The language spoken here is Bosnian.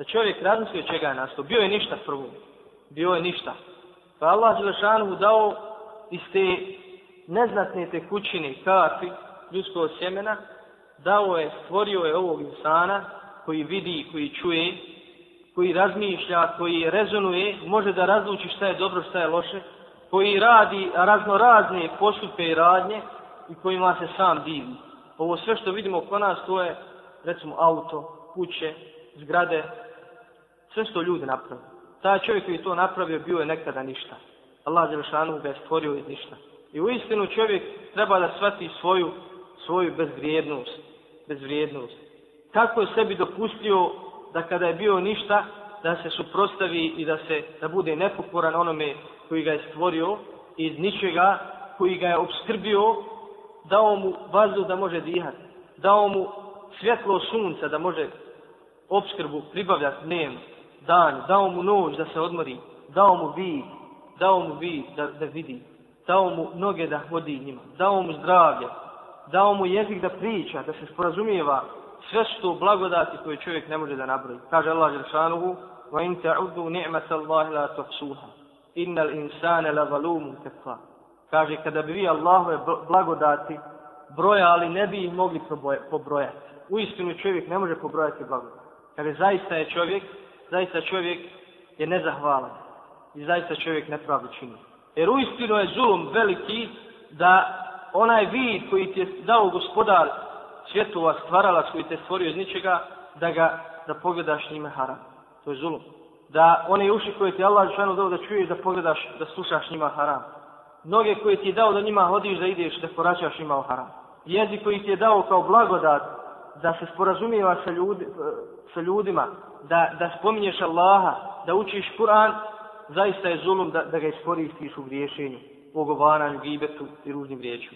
Da čovjek razmislio čega je nastao. Bio je ništa prvo. Bio je ništa. Pa Allah Želešanu dao iz te neznatne tekućine, kafi, ljudskog sjemena, dao je, stvorio je ovog insana koji vidi, koji čuje, koji razmišlja, koji rezonuje, može da razluči šta je dobro, šta je loše, koji radi raznorazne postupe i radnje i kojima se sam divi. Ovo sve što vidimo oko nas, to je, recimo, auto, kuće, zgrade, sve što ljudi napravili. Taj čovjek koji to napravio bio je nekada ništa. Allah Đelšanu ga je stvorio iz ništa. I u istinu čovjek treba da shvati svoju, svoju bezvrijednost. Bezvrijednost. Kako je sebi dopustio da kada je bio ništa, da se suprostavi i da se da bude nepokoran onome koji ga je stvorio iz ničega, koji ga je obskrbio, dao mu vazduh da može dihati, dao mu svjetlo sunca da može obskrbu pribavljati dnevno, dan, dao mu noć da se odmori, dao mu vid, dao mu vid da, da vidi, dao mu noge da hodi njima, dao mu zdravlje, dao mu jezik da priča, da se sporazumijeva, sve što blagodati koje čovjek ne može da nabroji. Kaže Allah Želšanuhu, وَإِنْ تَعُدُوا نِعْمَةَ اللَّهِ لَا تُحْسُوهَا إِنَّ الْإِنسَانَ لَظَلُومٌ كَفَّارٌ Kaže, kada bi vi Allahove blagodati brojali, ne bi ih mogli pobrojati. U istinu čovjek ne može pobrojati blagodati. Kaže, zaista je čovjek, zaista čovjek je nezahvalan. I zaista čovjek nepravdu čini. Jer u istinu je zulum veliki da onaj vid koji ti je dao gospodar svjetova stvaralac koji te stvorio iz ničega, da ga, da pogledaš njime haram. To je zulum. Da one uši koje ti Allah žanu dao da čuješ, da pogledaš, da slušaš njima haram. Noge koje ti je dao da njima hodiš, da ideš, da poraćaš njima u haram. Jezik koji ti je dao kao blagodat, da se sporazumijeva sa, ljudi, eh, sa ljudima, da, da spominješ Allaha, da učiš Kur'an, zaista je zulum da, da ga iskoristiš u griješenju, u ogovaranju, gibetu i ružnim riječima.